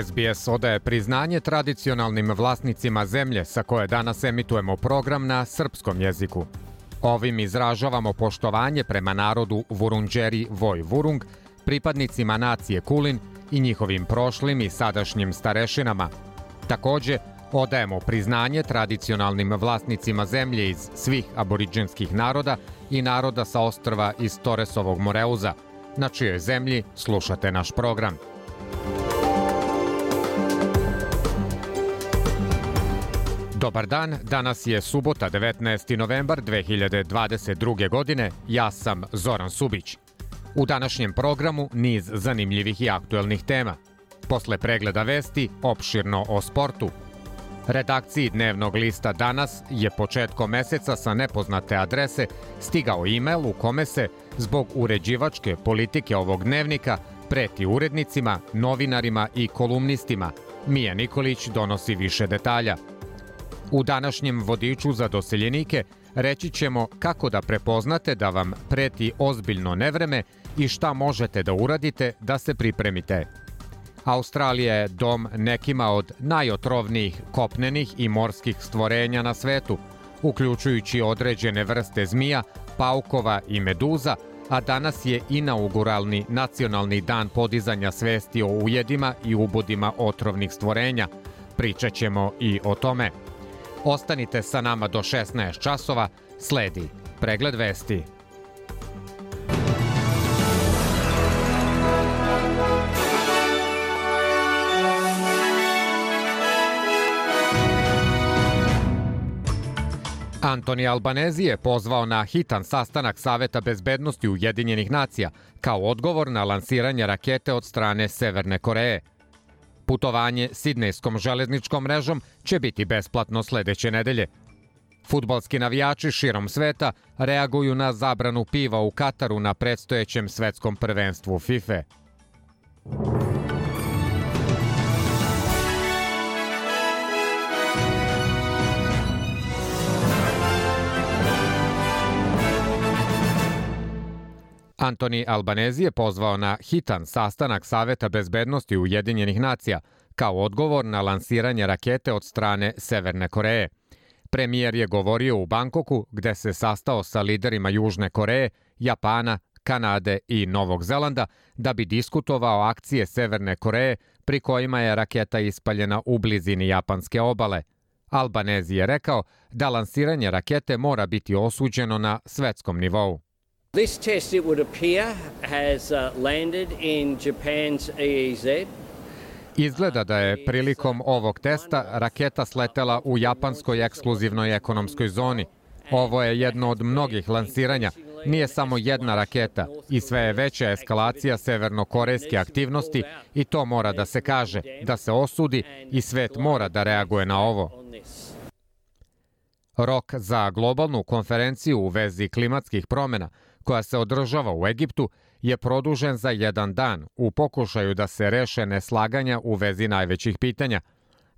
SBS odaje priznanje tradicionalnim vlasnicima zemlje sa koje danas emitujemo program na srpskom jeziku. Ovim izražavamo poštovanje prema narodu Vurunđeri Voj Vurung, pripadnicima nacije Kulin i njihovim prošlim i sadašnjim starešinama. Takođe, odajemo priznanje tradicionalnim vlasnicima zemlje iz svih aboriđenskih naroda i naroda sa ostrva iz Toresovog Moreuza, na čijoj zemlji slušate naš program. Dobar dan, danas je subota 19. novembar 2022. godine, ja sam Zoran Subić. U današnjem programu niz zanimljivih i aktuelnih tema. Posle pregleda vesti, opširno o sportu. Redakciji dnevnog lista danas je početkom meseca sa nepoznate adrese stigao e-mail u kome se, zbog uređivačke politike ovog dnevnika, preti urednicima, novinarima i kolumnistima. Mija Nikolić donosi više detalja – U današnjem vodiču za doseljenike reći ćemo kako da prepoznate da vam preti ozbiljno nevreme i šta možete da uradite da se pripremite. Australija je dom nekima od najotrovnijih kopnenih i morskih stvorenja na svetu, uključujući određene vrste zmija, paukova i meduza, a danas je inauguralni nacionalni dan podizanja svesti o ujedima i ubodima otrovnih stvorenja. Pričat ćemo i o tome. Ostanite sa nama do 16 časova, sledi pregled vesti. Antoni Albanezi je pozvao na hitan sastanak Saveta bezbednosti Ujedinjenih nacija kao odgovor na lansiranje rakete od strane Severne Koreje – Putovanje Sidnejskom železničkom mrežom će biti besplatno sledeće nedelje. Futbalski navijači širom sveta reaguju na zabranu piva u Kataru na predstojećem svetskom prvenstvu FIFA. Antoni Albanezi je pozvao na hitan sastanak Saveta bezbednosti Ujedinjenih nacija kao odgovor na lansiranje rakete od strane Severne Koreje. Premijer je govorio u Bankoku gde se sastao sa liderima Južne Koreje, Japana, Kanade i Novog Zelanda da bi diskutovao akcije Severne Koreje pri kojima je raketa ispaljena u blizini japanske obale. Albanezi je rekao da lansiranje rakete mora biti osuđeno na svetskom nivou. This test, it would appear, has uh, landed in Japan's EEZ. Izgleda da je prilikom ovog testa raketa sletela u japanskoj ekskluzivnoj ekonomskoj zoni. Ovo je jedno od mnogih lansiranja. Nije samo jedna raketa i sve je veća eskalacija severnokorejske aktivnosti i to mora da se kaže, da se osudi i svet mora da reaguje na ovo. Rok za globalnu konferenciju u vezi klimatskih promena – koja se održava u Egiptu, je produžen za jedan dan u pokušaju da se reše neslaganja u vezi najvećih pitanja.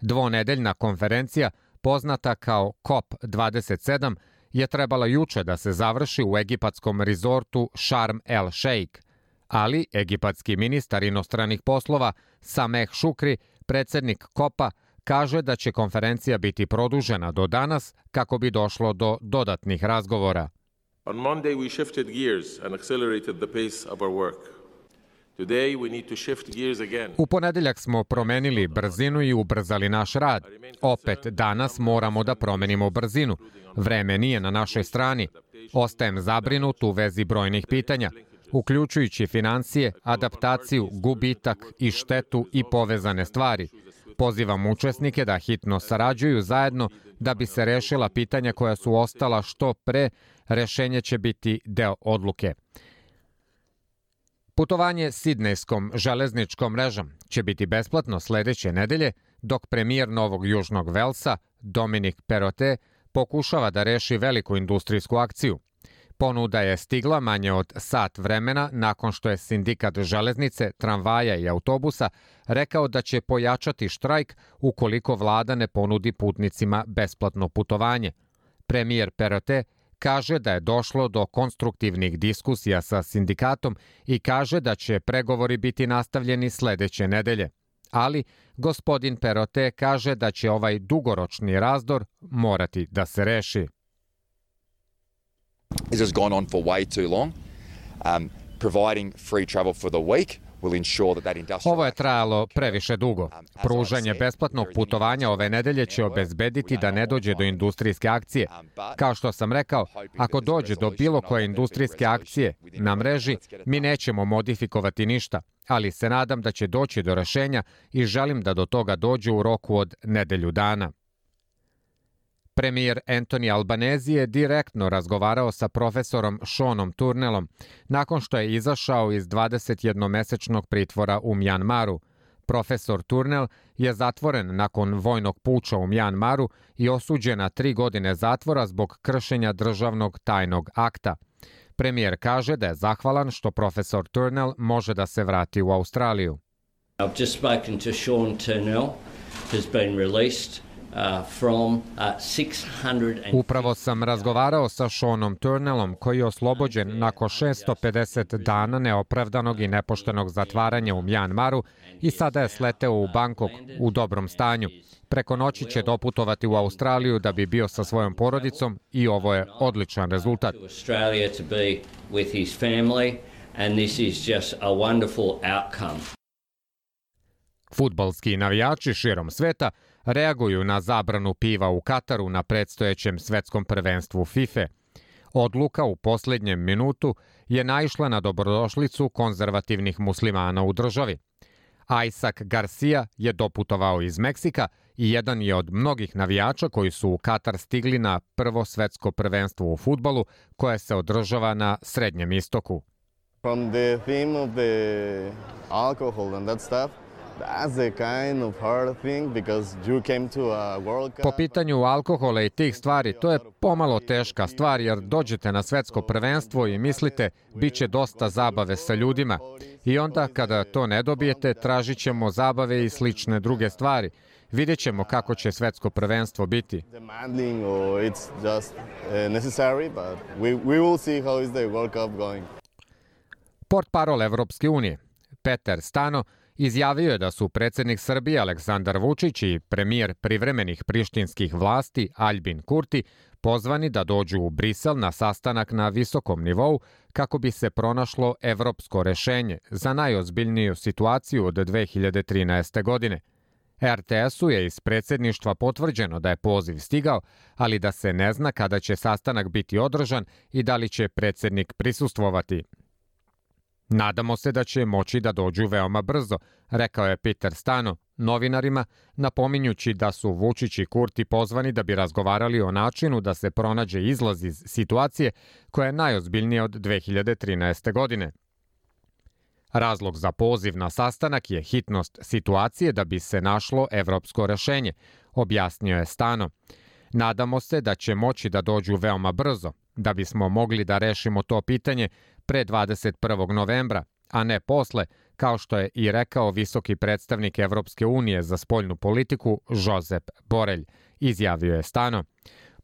Dvonedeljna konferencija, poznata kao COP27, je trebala juče da se završi u egipatskom rizortu Sharm el Sheikh, ali egipatski ministar inostranih poslova Sameh Šukri, predsednik COP-a, kaže da će konferencija biti produžena do danas kako bi došlo do dodatnih razgovora. On Monday, we shifted gears and accelerated the pace of our work. U ponedeljak smo promenili brzinu i ubrzali naš rad. Opet danas moramo da promenimo brzinu. Vreme nije na našoj strani. Ostajem zabrinut u vezi brojnih pitanja, uključujući financije, adaptaciju, gubitak i štetu i povezane stvari. Pozivam učesnike da hitno sarađuju zajedno da bi se rešila pitanja koja su ostala što pre rešenje će biti deo odluke. Putovanje Sidnejskom železničkom mrežom će biti besplatno sledeće nedelje, dok premijer Novog Južnog Velsa, Dominik Perote, pokušava da reši veliku industrijsku akciju. Ponuda je stigla manje od sat vremena nakon što je sindikat železnice, tramvaja i autobusa rekao da će pojačati štrajk ukoliko vlada ne ponudi putnicima besplatno putovanje. Premijer Perote kaže da je došlo do konstruktivnih diskusija sa sindikatom i kaže da će pregovori biti nastavljeni sledeće nedelje. Ali gospodin Perote kaže da će ovaj dugoročni razdor morati da se reši. This has gone on for way too long. Um, providing free travel for the week Ovo je trajalo previše dugo. Um, Pružanje besplatnog putovanja ove nedelje će obezbediti da ne dođe do industrijske akcije. Um, Kao što sam rekao, ako dođe do bilo koje industrijske akcije na mreži, mi nećemo modifikovati ništa, ali se nadam da će doći do rešenja i želim da do toga dođe u roku od nedelju dana. Premijer Anthony Albanese je direktno razgovarao sa profesorom Seanom Turnelom nakon što je izašao iz 21-mesečnog pritvora u Mjanmaru. Profesor Turnel je zatvoren nakon vojnog puča u Mjanmaru i osuđen na tri godine zatvora zbog kršenja državnog tajnog akta. Premijer kaže da je zahvalan što profesor Turnell može da se vrati u Australiju. I've just spoken to Sean Turnell, who's been released Upravo sam razgovarao sa Seanom Turnellom koji je oslobođen nakon 650 dana neopravdanog i nepoštenog zatvaranja u Mjanmaru i sada je sleteo u Bangkok u dobrom stanju. Preko noći će doputovati u Australiju da bi bio sa svojom porodicom i ovo je odličan rezultat. Futbalski navijači širom sveta reaguju na zabranu piva u Kataru na predstojećem svetskom prvenstvu FIFA. Odluka u poslednjem minutu je naišla na dobrodošlicu konzervativnih muslimana u državi. Isaac Garcia je doputovao iz Meksika i jedan je od mnogih navijača koji su u Katar stigli na prvo svetsko prvenstvo u futbolu koje se održava na Srednjem istoku. From the theme of the alcohol and that stuff, Po pitanju alkohola i tih stvari, to je pomalo teška stvar jer dođete na svetsko prvenstvo i mislite bit će dosta zabave sa ljudima. I onda kada to ne dobijete, tražit ćemo zabave i slične druge stvari. Vidjet ćemo kako će svetsko prvenstvo biti. Port parol Evropske unije, Peter Stano, izjavio je da su predsednik Srbije Aleksandar Vučić i premijer privremenih prištinskih vlasti Aljbin Kurti pozvani da dođu u Brisel na sastanak na visokom nivou kako bi se pronašlo evropsko rešenje za najozbiljniju situaciju od 2013. godine. RTS-u je iz predsedništva potvrđeno da je poziv stigao, ali da se ne zna kada će sastanak biti održan i da li će predsednik prisustvovati. Nadamo se da će moći da dođu veoma brzo, rekao je Peter Stano novinarima, napominjući da su Vučić i Kurti pozvani da bi razgovarali o načinu da se pronađe izlaz iz situacije koja je najozbiljnija od 2013. godine. Razlog za poziv na sastanak je hitnost situacije da bi se našlo evropsko rešenje, objasnio je Stano. Nadamo se da će moći da dođu veoma brzo, da bismo mogli da rešimo to pitanje pre 21. novembra, a ne posle, kao što je i rekao visoki predstavnik Evropske unije za spoljnu politiku Josep Borelj, izjavio je Stano.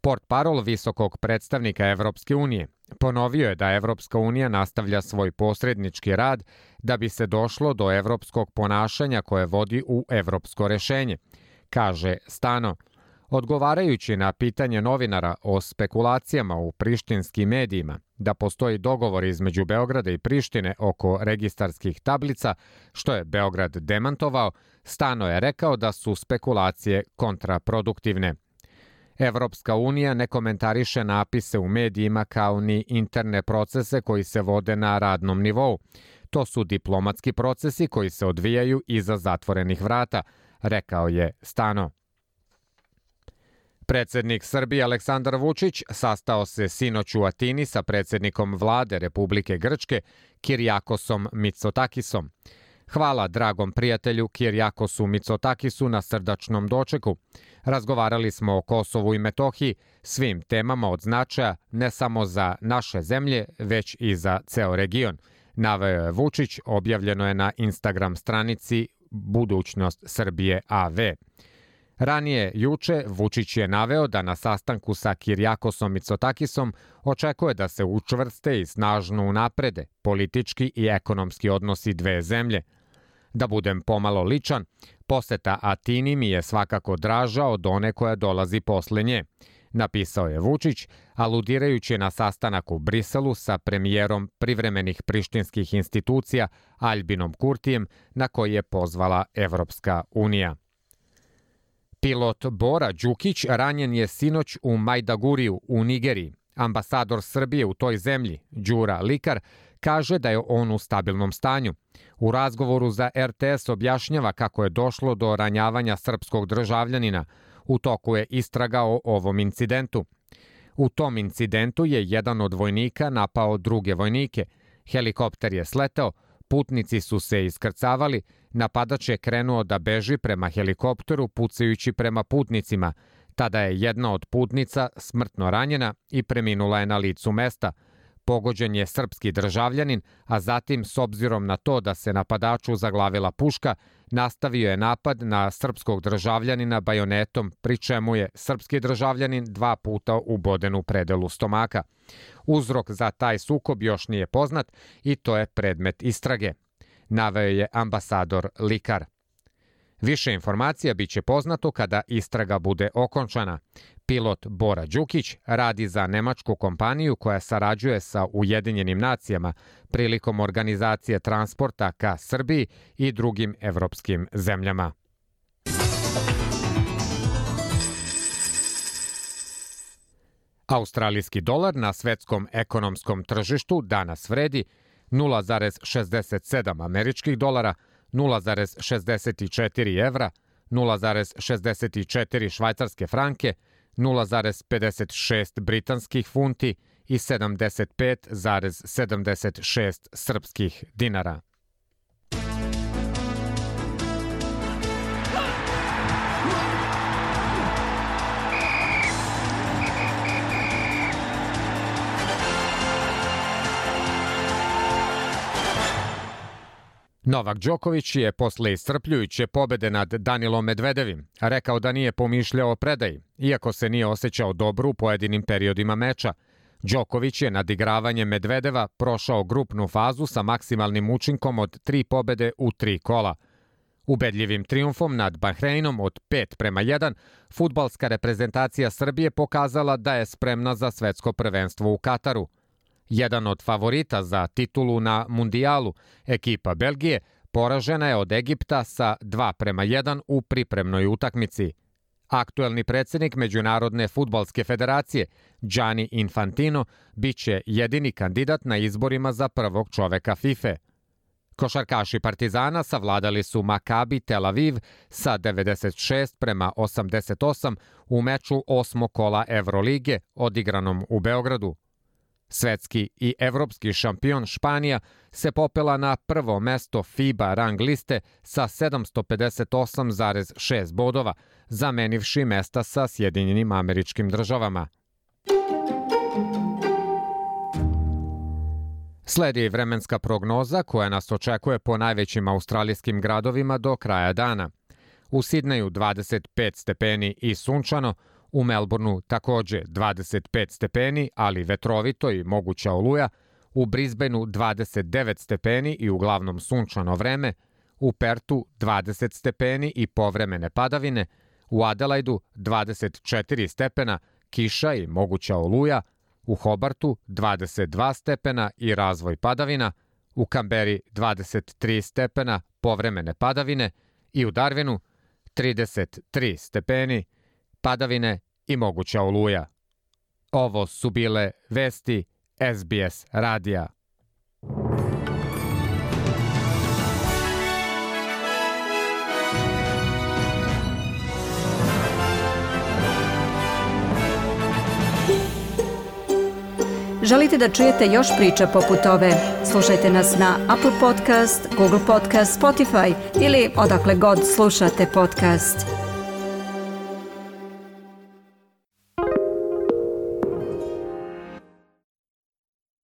Port parol visokog predstavnika Evropske unije ponovio je da Evropska unija nastavlja svoj posrednički rad da bi se došlo do evropskog ponašanja koje vodi u evropsko rešenje. Kaže Stano, Odgovarajući na pitanje novinara o spekulacijama u prištinskim medijima da postoji dogovor između Beograda i Prištine oko registarskih tablica, što je Beograd demantovao, Stano je rekao da su spekulacije kontraproduktivne. Evropska unija ne komentariše napise u medijima kao ni interne procese koji se vode na radnom nivou. To su diplomatski procesi koji se odvijaju iza zatvorenih vrata, rekao je Stano. Predsednik Srbije Aleksandar Vučić sastao se sinoć u Atini sa predsednikom vlade Republike Grčke Kirjakosom Mitsotakisom. Hvala dragom prijatelju Kirjakosu Mitsotakisu na srdačnom dočeku. Razgovarali smo o Kosovu i Metohiji, svim temama od značaja ne samo za naše zemlje, već i za ceo region. Naveo je Vučić, objavljeno je na Instagram stranici Budućnost Srbije AV. Ranije, juče, Vučić je naveo da na sastanku sa Kirjakosom Mitsotakisom očekuje da se učvrste i snažno unaprede politički i ekonomski odnosi dve zemlje. Da budem pomalo ličan, poseta Atini mi je svakako draža od one koja dolazi posle nje, napisao je Vučić, aludirajući na sastanak u Briselu sa premijerom privremenih prištinskih institucija Albinom Kurtijem na koji je pozvala Evropska unija. Pilot Bora Đukić ranjen je sinoć u Majdaguriju u Nigeriji. Ambasador Srbije u toj zemlji, Đura Likar, kaže da je on u stabilnom stanju. U razgovoru za RTS objašnjava kako je došlo do ranjavanja srpskog državljanina. U toku je istraga o ovom incidentu. U tom incidentu je jedan od vojnika napao druge vojnike. Helikopter je sleteo, putnici su se iskrcavali, napadač je krenuo da beži prema helikopteru pucajući prema putnicima. Tada je jedna od putnica smrtno ranjena i preminula je na licu mesta – Pogođen je srpski državljanin, a zatim, s obzirom na to da se napadaču zaglavila puška, nastavio je napad na srpskog državljanina bajonetom, pri čemu je srpski državljanin dva puta uboden u predelu stomaka. Uzrok za taj sukob još nije poznat i to je predmet istrage. Naveo je ambasador Likar. Više informacija biće poznato kada istraga bude okončana. Pilot Bora Đukić radi za nemačku kompaniju koja sarađuje sa Ujedinjenim nacijama prilikom organizacije transporta ka Srbiji i drugim evropskim zemljama. Australijski dolar na svetskom ekonomskom tržištu danas vredi 0,67 američkih dolara, 0,64 evra, 0,64 švajcarske franke, 0,56 britanskih funti i 75,76 srpskih dinara. Novak Đoković je posle iscrpljujuće pobede nad Danilom Medvedevim rekao da nije pomišljao o predaji, iako se nije osjećao dobro u pojedinim periodima meča. Đoković je nad igravanjem Medvedeva prošao grupnu fazu sa maksimalnim učinkom od tri pobede u tri kola. Ubedljivim triumfom nad Bahreinom od 5 prema 1, futbalska reprezentacija Srbije pokazala da je spremna za svetsko prvenstvo u Kataru – Jedan od favorita za titulu na mundijalu, ekipa Belgije, poražena je od Egipta sa 2 prema 1 u pripremnoj utakmici. Aktuelni predsednik Međunarodne futbalske federacije, Gianni Infantino, biće jedini kandidat na izborima za prvog čoveka FIFA. Košarkaši Partizana savladali su Makabi Tel Aviv sa 96 prema 88 u meču osmo kola Evrolige odigranom u Beogradu. Svetski i evropski šampion Španija se popela na prvo mesto FIBA rang liste sa 758,6 bodova, zamenivši mesta sa Sjedinjenim američkim državama. Sledi vremenska prognoza koja nas očekuje po najvećim australijskim gradovima do kraja dana. U Sidneju 25 stepeni i sunčano, U Melbourneu takođe 25 stepeni, ali vetrovito i moguća oluja, u Brisbaneu 29 stepeni i uglavnom sunčano vreme, u Pertu 20 stepeni i povremene padavine, u Adelaidu 24 stepena, kiša i moguća oluja, u Hobartu 22 stepena i razvoj padavina, u Kamberi 23 stepena, povremene padavine i u Darwinu 33 stepeni, padavine i moguća oluja. Ovo su bile vesti SBS radija. Želite da čujete još priča poput ove? Slušajte nas na Apple Podcast, Google Podcast, Spotify ili odakle god slušate podcast.